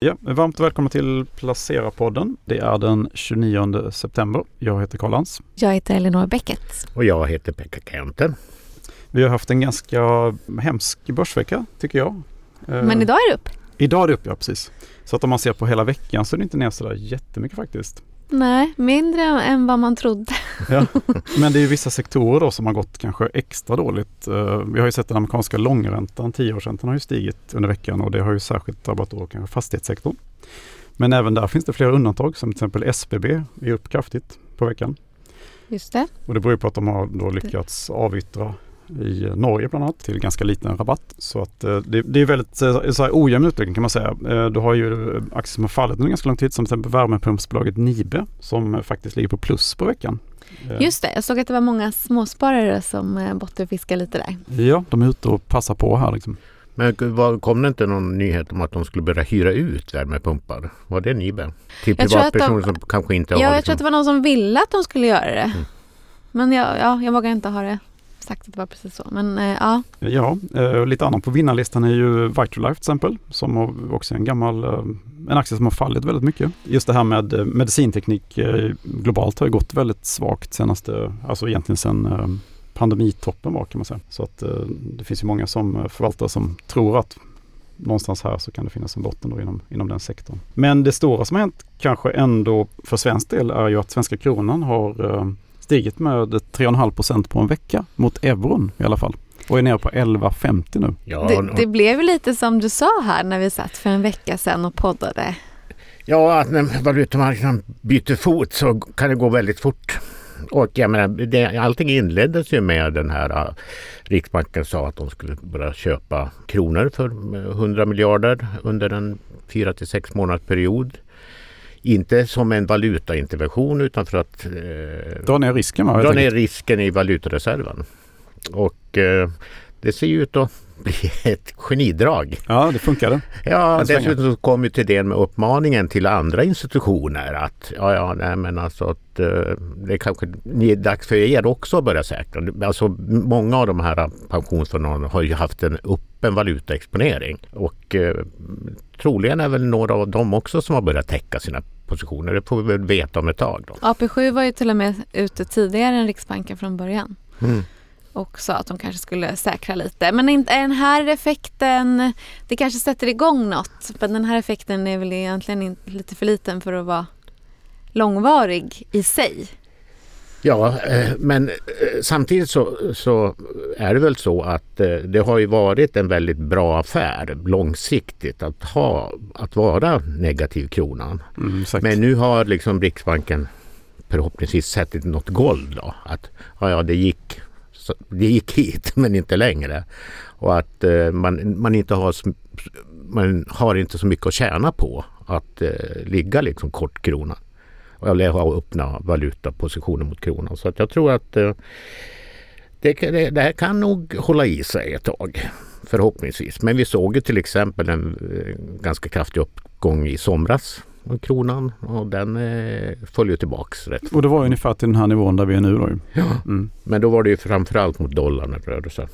Ja, varmt välkomna till Placera-podden. Det är den 29 september. Jag heter Karl Lans. Jag heter Elinor Bäcket. Och jag heter Pekka Kente. Vi har haft en ganska hemsk börsvecka tycker jag. Men idag är det upp. Idag är det upp, ja precis. Så att om man ser på hela veckan så är det inte ner sådär jättemycket faktiskt. Nej, mindre än vad man trodde. Ja. Men det är ju vissa sektorer då som har gått kanske extra dåligt. Eh, vi har ju sett den amerikanska långräntan, tioårsräntan har ju stigit under veckan och det har ju särskilt drabbat då kanske fastighetssektorn. Men även där finns det flera undantag som till exempel SBB är upp kraftigt på veckan. Just det. Och det beror på att de har då lyckats avyttra i Norge bland annat till ganska liten rabatt. Så att eh, det, det är väldigt eh, så här ojämn utveckling kan man säga. Eh, du har ju aktier som har fallit under ganska lång tid som till exempel värmepumpsbolaget Nibe som faktiskt ligger på plus på veckan. Just det, jag såg att det var många småsparare som bottenfiskade lite där. Ja, de är ute och passar på här liksom. Men kom det inte någon nyhet om att de skulle börja hyra ut värmepumpar? Var det Nibe? Till privatpersoner som kanske inte ja, har... Ja, jag liksom... tror att det var någon som ville att de skulle göra det. Mm. Men jag, ja, jag vågar inte ha det sagt att det var precis så. Men eh, ja. Ja, eh, lite annat på vinnarlistan är ju Vitrolife till exempel som också är en gammal eh, en aktie som har fallit väldigt mycket. Just det här med eh, medicinteknik eh, globalt har ju gått väldigt svagt senaste, alltså egentligen sedan eh, pandemitoppen var kan man säga. Så att eh, det finns ju många som eh, förvaltare som tror att någonstans här så kan det finnas en botten då inom, inom den sektorn. Men det stora som har hänt kanske ändå för svensk del är ju att svenska kronan har eh, stigit med 3,5 procent på en vecka mot euron i alla fall och är nere på 11,50 nu. Ja, det, det blev lite som du sa här när vi satt för en vecka sedan och poddade. Ja, att när valutamarknaden byter fot så kan det gå väldigt fort. Och jag menar, det, allting inleddes ju med den här uh, Riksbanken sa att de skulle börja köpa kronor för 100 miljarder under en 4 till 6 månaders period. Inte som en valutaintervention utan för att eh, dra ner risken. Va, dra ner risken i valutareserven. Och eh, det ser ju ut att bli ett genidrag. Ja, det funkade. Ja, dessutom så kom ju till det med uppmaningen till andra institutioner att ja, ja, nej, men alltså att eh, det kanske är dags för er också att börja säkra. Alltså många av de här pensionsfonderna har ju haft en öppen valutaexponering och eh, troligen är väl några av dem också som har börjat täcka sina positioner. Det får vi väl veta om ett tag. Då. AP7 var ju till och med ute tidigare än Riksbanken från början. Mm och sa att de kanske skulle säkra lite. Men inte, den här effekten, det kanske sätter igång något. Men den här effekten är väl egentligen lite för liten för att vara långvarig i sig. Ja, eh, men eh, samtidigt så, så, är det väl så att eh, det har ju varit en väldigt bra affär långsiktigt att, ha, att vara negativ kronan. Mm, men nu har liksom Riksbanken förhoppningsvis sett något golv då. Att ja, ja, det gick det gick hit men inte längre. Och att man, man, inte har, man har inte så mycket att tjäna på att ligga liksom kort kronan. Eller ha öppna valutapositioner mot kronan. Så att jag tror att eh, det, det, det, här kan nog hålla i sig ett tag. Förhoppningsvis. Men vi såg ju till exempel en eh, ganska kraftig uppgång i somras kronan och den eh, följer tillbaks rätt Och det var ungefär till den här nivån där vi är nu då Ja, mm. men då var det ju framförallt mot dollarn det rörde sig.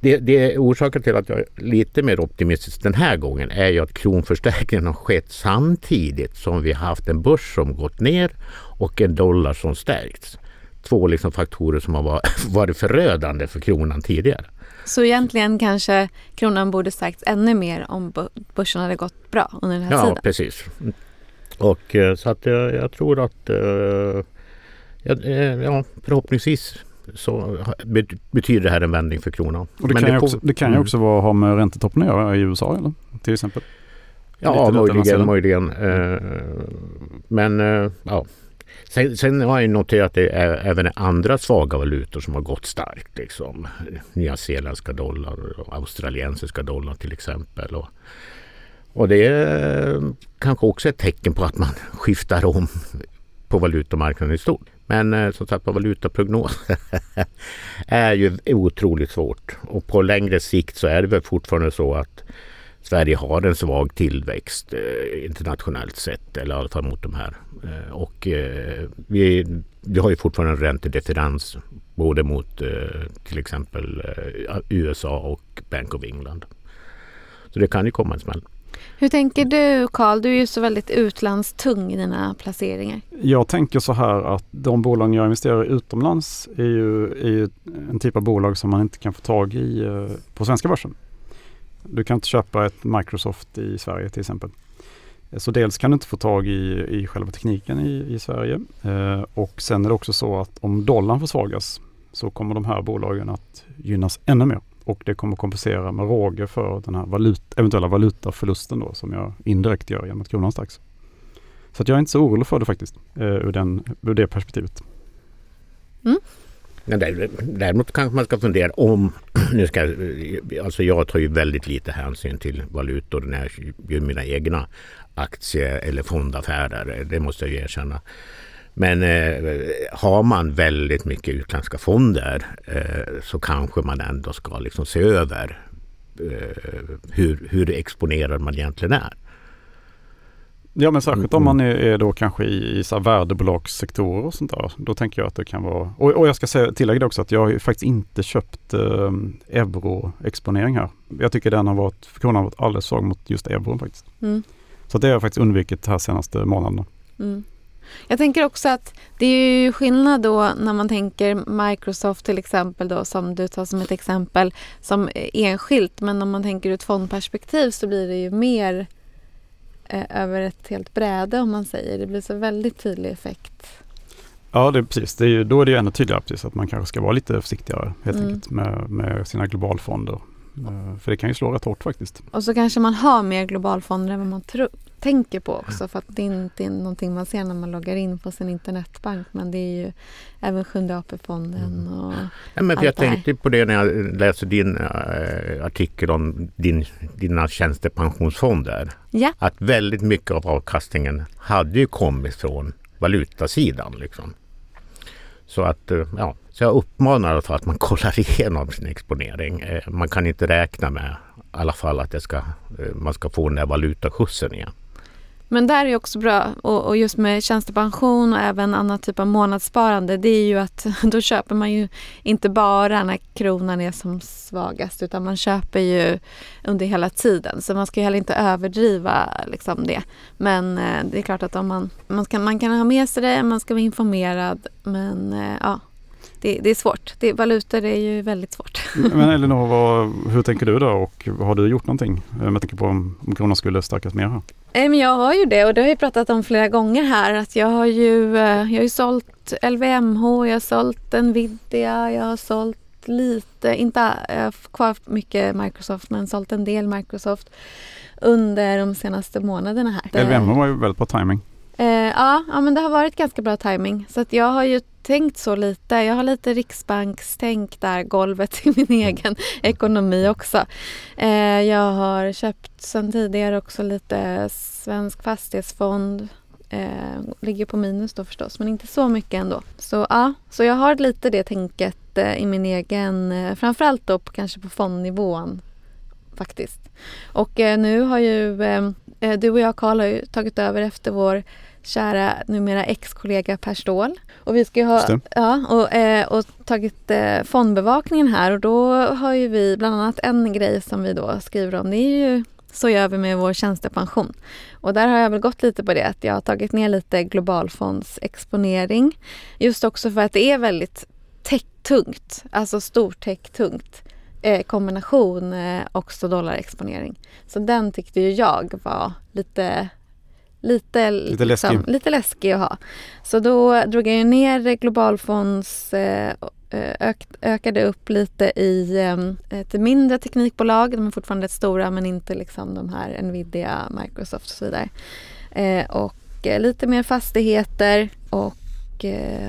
Det, det orsaken till att jag är lite mer optimistisk den här gången är ju att kronförstärkningen har skett samtidigt som vi har haft en börs som gått ner och en dollar som stärkts. Två liksom faktorer som har varit förödande för kronan tidigare. Så egentligen kanske kronan borde stärkts ännu mer om börsen hade gått bra under den här ja, tiden? Ja, precis. Och eh, så att jag, jag tror att eh, ja, förhoppningsvis så betyder det här en vändning för kronan. Och det kan, det, också, det kan ju mm. också vara, ha med räntetoppen att göra i USA eller? Till exempel? Ja, möjligen, möjligen. Men ja. Sen, sen, har jag noterat att det är även andra svaga valutor som har gått starkt. Liksom. Nya dollar och australiensiska dollar till exempel. Och, och det är kanske också ett tecken på att man skiftar om på valutamarknaden i stort. Men eh, som sagt valutaprognos är ju otroligt svårt. Och på längre sikt så är det väl fortfarande så att Sverige har en svag tillväxt eh, internationellt sett, eller i alla fall mot de här. Eh, och eh, vi, vi har ju fortfarande en räntedifferens både mot eh, till exempel eh, USA och Bank of England. Så det kan ju komma en smäll. Hur tänker du Karl? Du är ju så väldigt utlandstung i dina placeringar. Jag tänker så här att de bolag jag investerar i utomlands är ju, är ju en typ av bolag som man inte kan få tag i eh, på svenska börsen. Du kan inte köpa ett Microsoft i Sverige till exempel. Eh, så dels kan du inte få tag i, i själva tekniken i, i Sverige eh, och sen är det också så att om dollarn försvagas så kommer de här bolagen att gynnas ännu mer och det kommer kompensera med råge för den här valut, eventuella valutaförlusten då som jag indirekt gör genom att kronan stärks. Så att jag är inte så orolig för det faktiskt eh, ur, den, ur det perspektivet. Mm. Men däremot kanske man ska fundera om, nu ska, alltså jag tar ju väldigt lite hänsyn till valutor när jag gör mina egna aktie eller fondaffärer, det måste jag erkänna. Men eh, har man väldigt mycket utländska fonder eh, så kanske man ändå ska liksom se över eh, hur, hur exponerad man egentligen är. Ja men särskilt om man är, är då kanske i, i så värdebolagssektorer och sånt där. Då tänker jag att det kan vara, och, och jag ska säga, tillägga också att jag har faktiskt inte köpt eh, euroexponering här. Jag tycker den har varit, kronan har varit alldeles svag mot just euron faktiskt. Mm. Så det har jag faktiskt undvikit de här senaste månaderna. Mm. Jag tänker också att det är ju skillnad då när man tänker Microsoft till exempel då som du tar som ett exempel som enskilt men om man tänker ur ett fondperspektiv så blir det ju mer eh, över ett helt bräde om man säger. Det blir så väldigt tydlig effekt. Ja, det är precis. Det är ju, då är det ju ännu tydligare precis, att man kanske ska vara lite försiktigare helt mm. enkelt med, med sina globalfonder. För det kan ju slå rätt hårt faktiskt. Och så kanske man har mer globalfonder än vad man tror tänker på också för att det inte är någonting man ser när man loggar in på sin internetbank men det är ju även Sjunde AP-fonden mm. och ja, men Jag tänkte på det när jag läste din äh, artikel om din, dina tjänstepensionsfonder. Ja. Att väldigt mycket av avkastningen hade ju kommit från valutasidan. Liksom. Så att eh, ja, så jag uppmanar att man kollar igenom sin exponering. Eh, man kan inte räkna med i alla fall att det ska, eh, man ska få den där valutaskjutsen igen. Men där är också bra, och, och, just med tjänstepension och även annan typ av månadssparande, det är ju att då köper man ju inte bara när kronan är som svagast utan man köper ju under hela tiden. Så man ska ju heller inte överdriva liksom det. Men eh, det är klart att om man, man, kan, man kan ha med sig det, man ska vara informerad men eh, ja, det, det, är svårt. Det, valutor är ju väldigt svårt. Men Elinor, vad, hur tänker du då och har du gjort någonting eh, med tanke på om, kronan skulle stärkas mer här? Eh, jag har ju det och det har jag pratat om flera gånger här att jag har ju, eh, jag har ju sålt LVMH, jag har sålt Nvidia, jag har sålt lite, inte kvar mycket Microsoft men sålt en del Microsoft under de senaste månaderna här. LVMH var ju väldigt bra timing. Eh, ja, ja, men det har varit ganska bra timing så att jag har ju tänkt så lite. Jag har lite riksbankstänk där, golvet i min mm. egen ekonomi också. Eh, jag har köpt sedan tidigare också lite svensk fastighetsfond. Eh, ligger på minus då förstås, men inte så mycket ändå. Så ja, så jag har lite det tänket eh, i min egen, eh, framförallt då på, kanske på fondnivån faktiskt. Och eh, nu har ju eh, du och jag Karl har ju tagit över efter vår kära numera ex-kollega Per Ståhl. Och vi ska ha ja, och, eh, och tagit eh, fondbevakningen här och då har ju vi bland annat en grej som vi då skriver om. Det är ju så gör vi med vår tjänstepension. Och där har jag väl gått lite på det att jag har tagit ner lite globalfondsexponering. Just också för att det är väldigt tech-tungt, alltså stortech-tungt eh, kombination eh, också dollarexponering. Så den tyckte ju jag var lite lite, lite, liksom, läskig. lite läskig att ha. Så då drog jag ner Globalfonds eh, ök, ökade upp lite i eh, ett mindre teknikbolag. De är fortfarande stora men inte liksom de här Nvidia, Microsoft och så vidare. Eh, och lite mer fastigheter och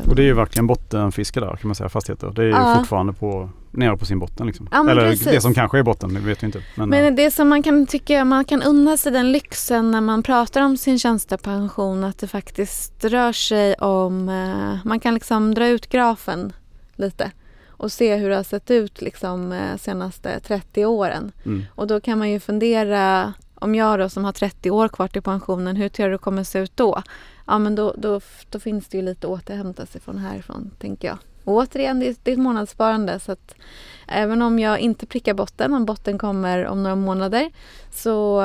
och det är ju verkligen bottenfiske där kan man säga, fastigheter. Det är ju ja. fortfarande på, nere på sin botten. Liksom. Ja, Eller precis. det som kanske är botten, det vet vi inte. Men, men det som man kan tycka, man kan unna sig den lyxen när man pratar om sin tjänstepension att det faktiskt rör sig om, eh, man kan liksom dra ut grafen lite och se hur det har sett ut liksom eh, senaste 30 åren. Mm. Och då kan man ju fundera om jag då som har 30 år kvar till pensionen, hur tror du det kommer se ut då? Ja men då, då, då finns det ju lite att återhämta sig från härifrån tänker jag. Och återigen, det är, det är ett månadssparande så att även om jag inte prickar botten, om botten kommer om några månader så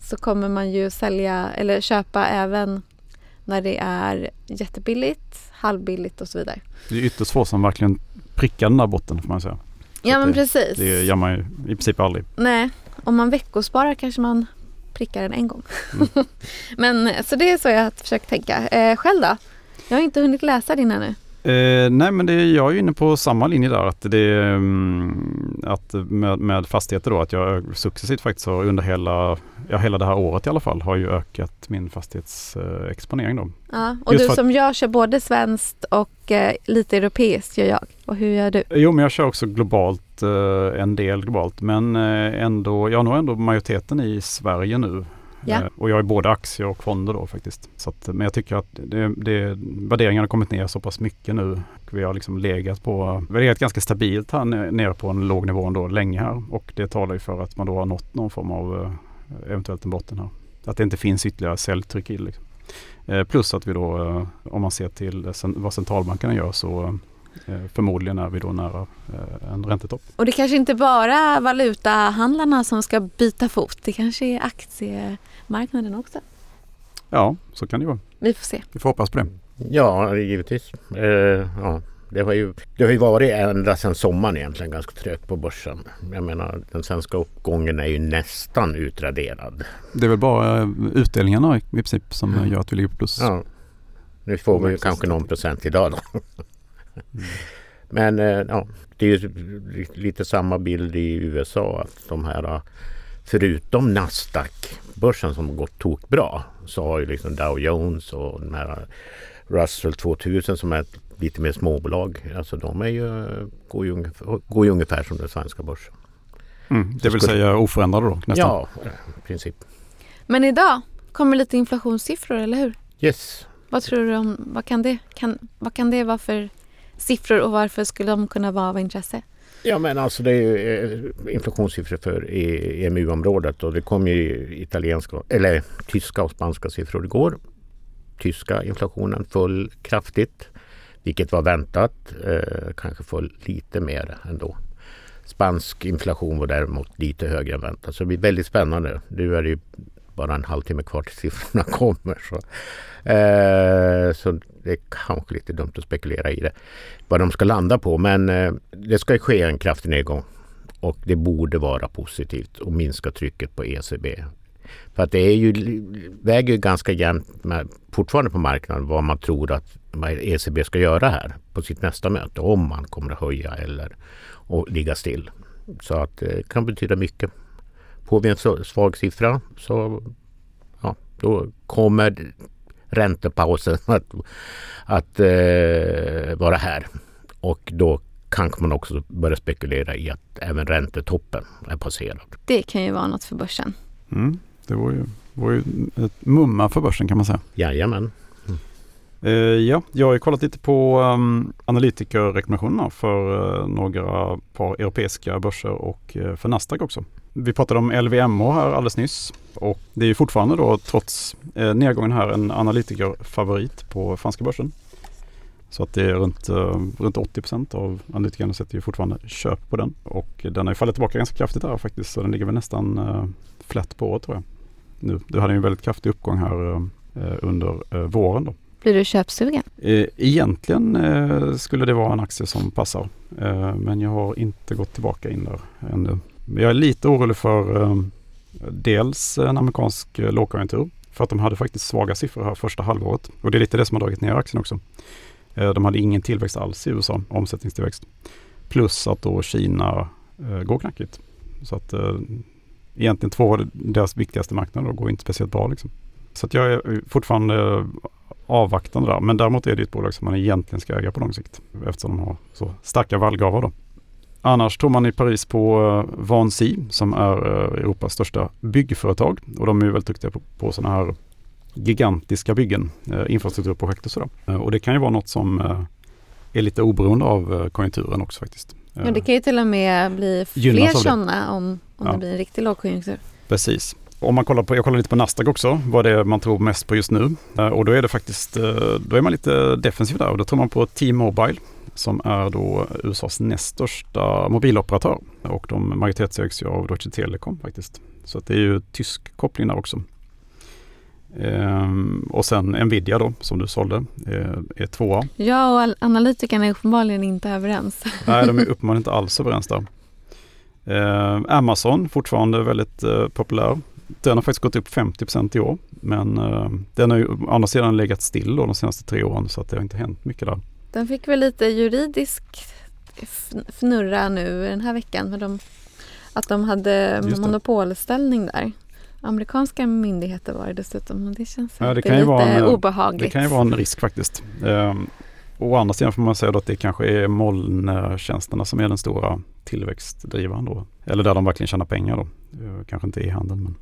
så kommer man ju sälja eller köpa även när det är jättebilligt, halvbilligt och så vidare. Det är ytterst få som verkligen prickar den där botten får man säga. Ja men det, precis. Det gör man ju i princip aldrig. Nej, om man veckosparar kanske man prickar den en gång. Mm. men så det är så jag har försökt tänka. Eh, själv då? Jag har inte hunnit läsa din ännu. Eh, nej men det, jag är inne på samma linje där att det mm, att med, med fastigheter då att jag successivt faktiskt har under hela, ja hela det här året i alla fall har ju ökat min fastighetsexponering då. Ja, och Just du som jag kör både svenskt och eh, lite europeiskt gör jag. Och hur gör du? Jo men jag kör också globalt, eh, en del globalt men eh, ändå, jag har nog ändå majoriteten i Sverige nu Ja. Eh, och jag är både aktier och fonder då faktiskt. Så att, men jag tycker att det, det, värderingarna har kommit ner så pass mycket nu. Vi har liksom legat på, vi har legat ganska stabilt här nere på en låg nivå ändå länge här. Och det talar ju för att man då har nått någon form av eh, eventuellt en botten här. Att det inte finns ytterligare säljtryck i liksom. Eh, plus att vi då, om man ser till vad centralbankerna gör så förmodligen är vi då nära en räntetopp. Och det kanske inte bara valutahandlarna som ska byta fot. Det kanske är aktie marknaden också. Ja, så kan det vara. Vi får se. Vi får hoppas på det. Ja, givetvis. Eh, ja. Det har, ju, det har ju varit ända sedan sommaren egentligen ganska trögt på börsen. Jag menar den svenska uppgången är ju nästan utraderad. Det är väl bara eh, utdelningarna i princip som mm. gör att vi ligger på plus. Ja. Nu får vi kanske någon procent idag då. Men eh, ja, det är ju lite samma bild i USA att de här förutom Nasdaq-börsen som gått tokbra så har ju liksom Dow Jones och den här Russell 2000 som är ett lite mer småbolag. Alltså de är ju, går, ju ungefär, går ju ungefär som den svenska börsen. Mm, det vill säga oförändrade då nästan? Ja, i princip. Men idag kommer lite inflationssiffror, eller hur? Yes. Vad tror du om, vad kan det, kan, vad kan det vara för siffror och varför skulle de kunna vara av intresse? Ja men alltså det är ju eh, inflationssiffror för e, EMU-området och det kom ju italienska, eller tyska och spanska siffror igår. Tyska inflationen föll kraftigt, vilket var väntat. Eh, kanske föll lite mer ändå. Spansk inflation var däremot lite högre än väntat. Så det blir väldigt spännande. Nu är det ju bara en halvtimme kvar till siffrorna kommer. Så, eh, så det är kanske lite dumt att spekulera i det. Vad de ska landa på. Men eh, det ska ske en kraftig nedgång. Och det borde vara positivt och minska trycket på ECB. För att det är ju, väger ju ganska jämnt med, fortfarande på marknaden vad man tror att ECB ska göra här på sitt nästa möte. Om man kommer att höja eller och ligga still. Så att eh, det kan betyda mycket. Får vi en svag siffra så ja, då kommer räntepausen att, att eh, vara här. Och då kanske man också börjar spekulera i att även räntetoppen är passerad. Det kan ju vara något för börsen. Mm, det var ju, var ju ett mumma för börsen kan man säga. Jajamän. Mm. Uh, ja, jag har kollat lite på um, analytikerrekommendationerna för uh, några par europeiska börser och uh, för Nasdaq också. Vi pratade om LVMH här alldeles nyss och det är ju fortfarande då trots eh, nedgången här en analytikerfavorit på franska börsen. Så att det är runt, eh, runt 80% av analytikerna sätter ju fortfarande köp på den. Och den har ju fallit tillbaka ganska kraftigt här faktiskt. Så den ligger väl nästan eh, flätt på året tror jag. Nu, du hade ju en väldigt kraftig uppgång här eh, under våren då. Blir du köpsugen? Egentligen skulle det vara en aktie som passar. Men jag har inte gått tillbaka in där ännu. Jag är lite orolig för eh, dels en amerikansk eh, lågkonjunktur. För att de hade faktiskt svaga siffror här första halvåret. Och det är lite det som har dragit ner aktien också. Eh, de hade ingen tillväxt alls i USA, omsättningstillväxt. Plus att då Kina går knackigt. Så att egentligen två av deras viktigaste marknader går inte speciellt bra. Liksom. Så att jag är fortfarande avvaktande där. Men däremot är det ett bolag som man egentligen ska äga på lång sikt. Eftersom de har så starka vallgravar då. Annars tror man i Paris på uh, Vansi som är uh, Europas största byggföretag. Och de är väldigt duktiga på, på sådana här gigantiska byggen, uh, infrastrukturprojekt och sådär. Uh, och det kan ju vara något som är lite oberoende av konjunkturen också faktiskt. Ja, det kan ju till och med bli fler sådana om, om ja. det blir en riktig lågkonjunktur. Precis. Om man kollar på, jag kollar lite på Nasdaq också, vad det är man tror mest på just nu. Eh, och då är det faktiskt, eh, då är man lite defensiv där och då tror man på T-Mobile som är då USAs näst största mobiloperatör. Och de majoritetsägs ju av Deutsche Telekom faktiskt. Så det är ju tysk koppling där också. Ehm, och sen Nvidia då, som du sålde, är, är tvåa. Ja, och analytikerna är uppenbarligen inte överens. Nej, de är uppenbarligen inte alls överens där. Ehm, Amazon, fortfarande väldigt eh, populär. Den har faktiskt gått upp 50% i år. Men eh, den har ju å andra sidan legat still då de senaste tre åren så att det har inte hänt mycket där. Den fick väl lite juridisk fnurra nu den här veckan. Med de, att de hade monopolställning där. Amerikanska myndigheter var det dessutom och det känns ja, det kan lite vara en, obehagligt. Det kan ju vara en risk faktiskt. Ehm, å andra sidan får man säga att det kanske är molntjänsterna som är den stora tillväxtdrivaren då. Eller där de verkligen tjänar pengar då. Kanske inte i handeln men.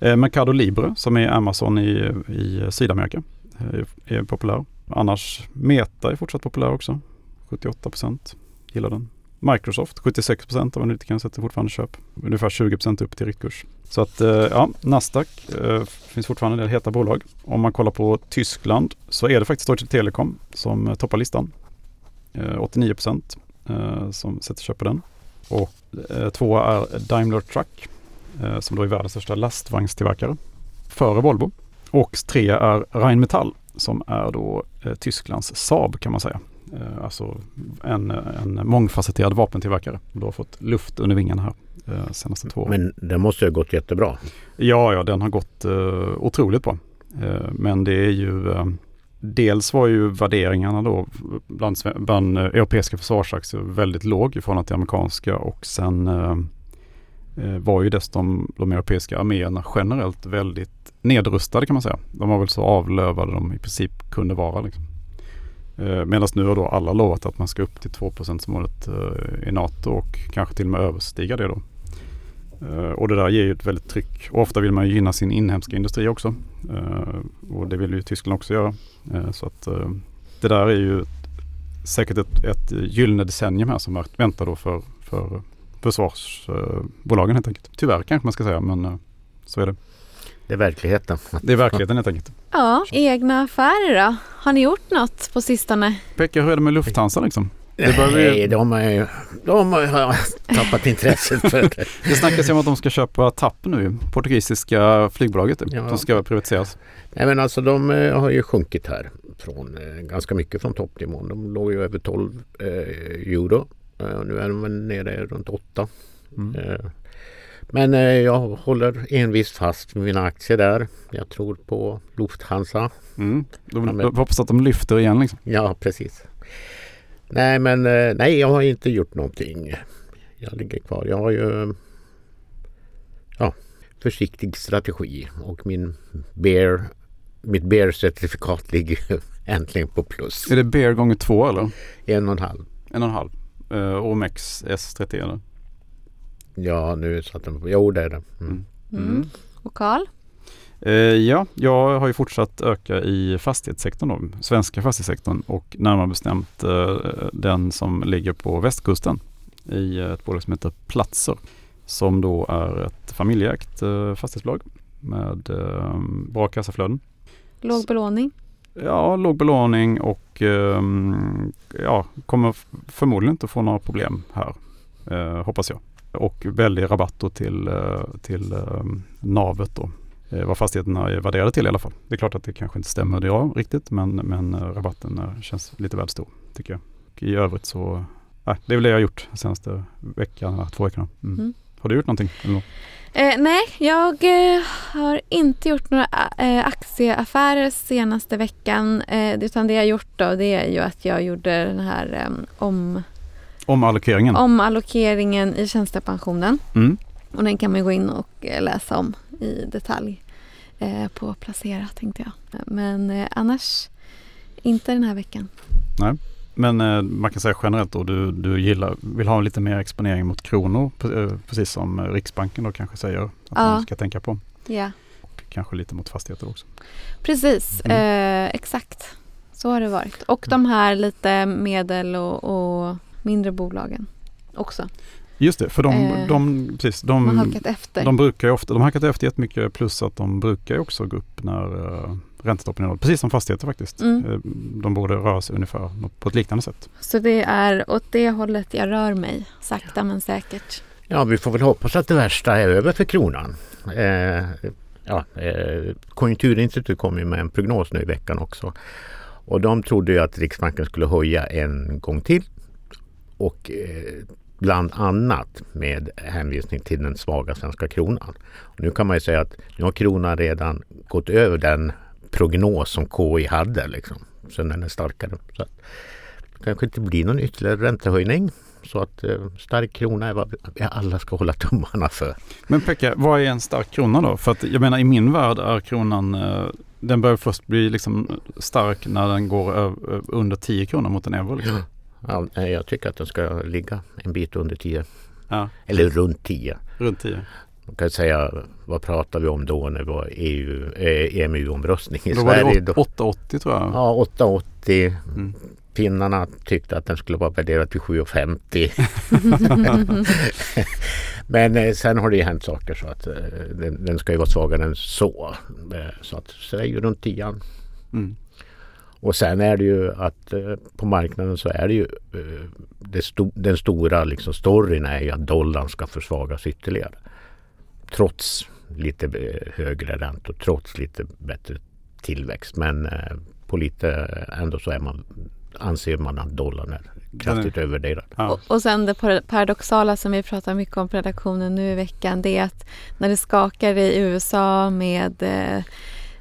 Eh, Mercado Libre som är Amazon i, i Sydamerika är, är populär. Annars Meta är fortsatt populär också. 78% gillar den. Microsoft 76 procent av analytikerna sätter fortfarande köp. Ungefär 20% upp till riktkurs. Så att eh, ja, Nasdaq eh, finns fortfarande en del heta bolag. Om man kollar på Tyskland så är det faktiskt Deutsche Telekom som eh, toppar listan. 89 procent som sätter köp på den. Och två är Daimler Truck som då är världens största lastvagnstillverkare. Före Volvo. Och tre är Rheinmetall som är då Tysklands Saab kan man säga. Eh, alltså en, en mångfacetterad vapentillverkare. Du har fått luft under vingarna här eh, senaste två åren. Men den måste ha gått jättebra? Ja, ja den har gått otroligt bra. Men det är ju Dels var ju värderingarna då bland, bland europeiska försvarsaktier väldigt låg i förhållande till amerikanska och sen Eh, var ju dessutom de europeiska arméerna generellt väldigt nedrustade kan man säga. De var väl så avlövade de i princip kunde vara. Liksom. Eh, Medan nu har då alla lovat att man ska upp till 2% målet eh, i NATO och kanske till och med överstiga det då. Eh, och det där ger ju ett väldigt tryck. Och ofta vill man ju gynna sin inhemska industri också. Eh, och det vill ju Tyskland också göra. Eh, så att det där är ju säkert ett, ett gyllene decennium här som väntar då för, för försvarsbolagen helt enkelt. Tyvärr kanske man ska säga men så är det. Det är verkligheten. Det är verkligheten helt enkelt. Ja, egna affärer då? Har ni gjort något på sistone? Pekka, hur är det med Lufthansa liksom? Det Nej, de har ju de har tappat intresset för det. det snackas ju om att de ska köpa TAP nu, portugisiska flygbolaget. Ja. De ska privatiseras. Nej men alltså de eh, har ju sjunkit här från eh, ganska mycket från toppnivån. De låg ju över 12 eh, euro. Eh, nu är de nere runt 8. Mm. Eh, men eh, jag håller envist fast med mina aktier där. Jag tror på Lufthansa. Mm. De, de hoppas att de lyfter igen liksom. Ja, precis. Nej, men nej, jag har inte gjort någonting. Jag ligger kvar. Jag har ju ja, försiktig strategi och min bear, mitt bear-certifikat ligger äntligen på plus. Är det bear gånger två eller? En och en halv. En och en halv. Uh, OMX S30 eller? Ja, nu satt den på. Jo, det är det. Mm. Mm. mm. Och Karl? Eh, ja, jag har ju fortsatt öka i fastighetssektorn, då, svenska fastighetssektorn och närmare bestämt eh, den som ligger på västkusten i ett bolag som heter Platser som då är ett familjeägt eh, fastighetsbolag med eh, bra kassaflöden. Låg belåning? Ja, låg belåning och ehm, ja, kommer förmodligen inte få några problem här, eh, hoppas jag och väldig rabatt till, eh, till um, navet då. Eh, vad fastigheterna är värderade till i alla fall. Det är klart att det kanske inte stämmer jag riktigt men, men rabatten känns lite väl stor tycker jag. Och I övrigt så, äh, det är väl det jag har gjort senaste veckan, två veckorna. Mm. Mm. Har du gjort någonting? Eller? Eh, nej, jag eh, har inte gjort några eh, aktieaffärer senaste veckan. utan det jag gjort då det är ju att jag gjorde den här om om allokeringen? Om allokeringen i tjänstepensionen. Mm. Och den kan man gå in och eh, läsa om i detalj eh, på Placera tänkte jag. Men eh, annars inte den här veckan. Nej, men eh, man kan säga generellt då du, du gillar, vill ha lite mer exponering mot kronor eh, precis som Riksbanken då kanske säger att ja. man ska tänka på. Ja. Och kanske lite mot fastigheter också. Precis, mm. eh, exakt. Så har det varit. Och de här lite medel och, och mindre bolagen också. Just det, för de, Eh, de, precis, De har de, halkat efter. de brukar ju ofta, de har halkat efter jättemycket plus att de brukar ju också gå upp när uh, räntetoppen är. Precis som fastigheter faktiskt. Mm. Eh, De borde röra sig ungefär på ett liknande sätt. Så det är åt det hållet jag rör mig, sakta men säkert. Ja, vi får väl hoppas att det värsta är över för kronan. Eh, ja, eh, Konjunkturinstitutet kom ju med en prognos nu i veckan också. Och de trodde ju att Riksbanken skulle höja en gång till. Och eh, bland annat med hänvisning till den svaga svenska kronan. Nu kan man ju säga att nu har kronan redan gått över den prognos som KI hade. Liksom. Så den är starkare. Så att det kanske inte blir någon ytterligare räntehöjning. Så att eh, stark krona är vad vi alla ska hålla tummarna för. Men Pekka, vad är en stark krona då? För att jag menar i min värld är kronan, eh, den börjar först bli liksom stark när den går under 10 kronor mot en euro. Liksom. Ja, jag tycker att den ska ligga en bit under 10. Ja, Eller runt 10. runt 10. Man kan säga, vad pratar vi om då när det var EU, eh, EMU-omröstning i Då var Sverige? det Då, 8,80 tror jag. ja, 8,80. Mm. Finnarna tyckte att den skulle vara värderad till 7,50. Men eh, sen har det ju hänt saker så att eh, den, den ska ju vara svagare än så. Eh, så att ju runt 10. Mm. Och sen är det ju att eh, på marknaden så är det ju eh, det sto den stora liksom storyn är ju att dollarn ska försvagas ytterligare. Trots lite eh, högre räntor, trots lite bättre tillväxt. Men på lite ändå så är man, anser man att dollarn är kraftigt övervärderad. Ja. Och, och sen det par- paradoxala som vi pratar mycket om på redaktionen nu i veckan det är att när det skakar i USA med eh,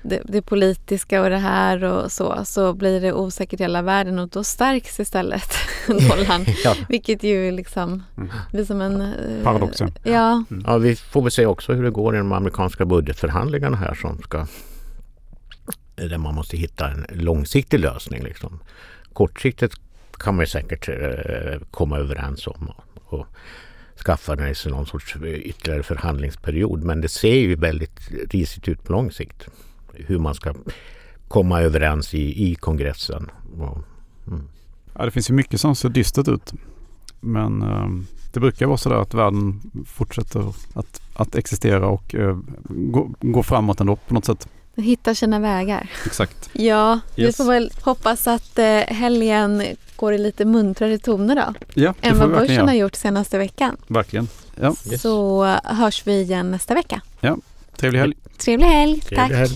det, det politiska och det här och så, så blir det osäkert i hela världen och då stärks istället dollarn. Ja. Vilket ju liksom Mm. blir som en... eh, Paradox, ja. Ja, Ja, vi får väl se också hur det går i de amerikanska budgetförhandlingarna här som ska där man måste hitta en långsiktig lösning. Liksom. Kortsiktigt kan man ju säkert eh, komma överens om och, och skaffa sig någon sorts ytterligare förhandlingsperiod. Men det ser ju väldigt risigt ut på lång sikt. Hur man ska komma överens i, i kongressen. Och, Ja, det finns ju mycket som ser dystert ut. Men eh, det brukar vara så där att världen fortsätter att, att existera och eh, gå, gå framåt ändå på något sätt. hitta sina vägar. Exakt. Ja, vi Yes. får väl hoppas att eh, helgen går i lite muntrare toner då. Ja, det Än vad vi börsen har göra. gjort senaste veckan. Verkligen. Ja, Yes. Så hörs vi igen nästa vecka. trevlig helg. Trevlig helg. Trevlig Tack. helg.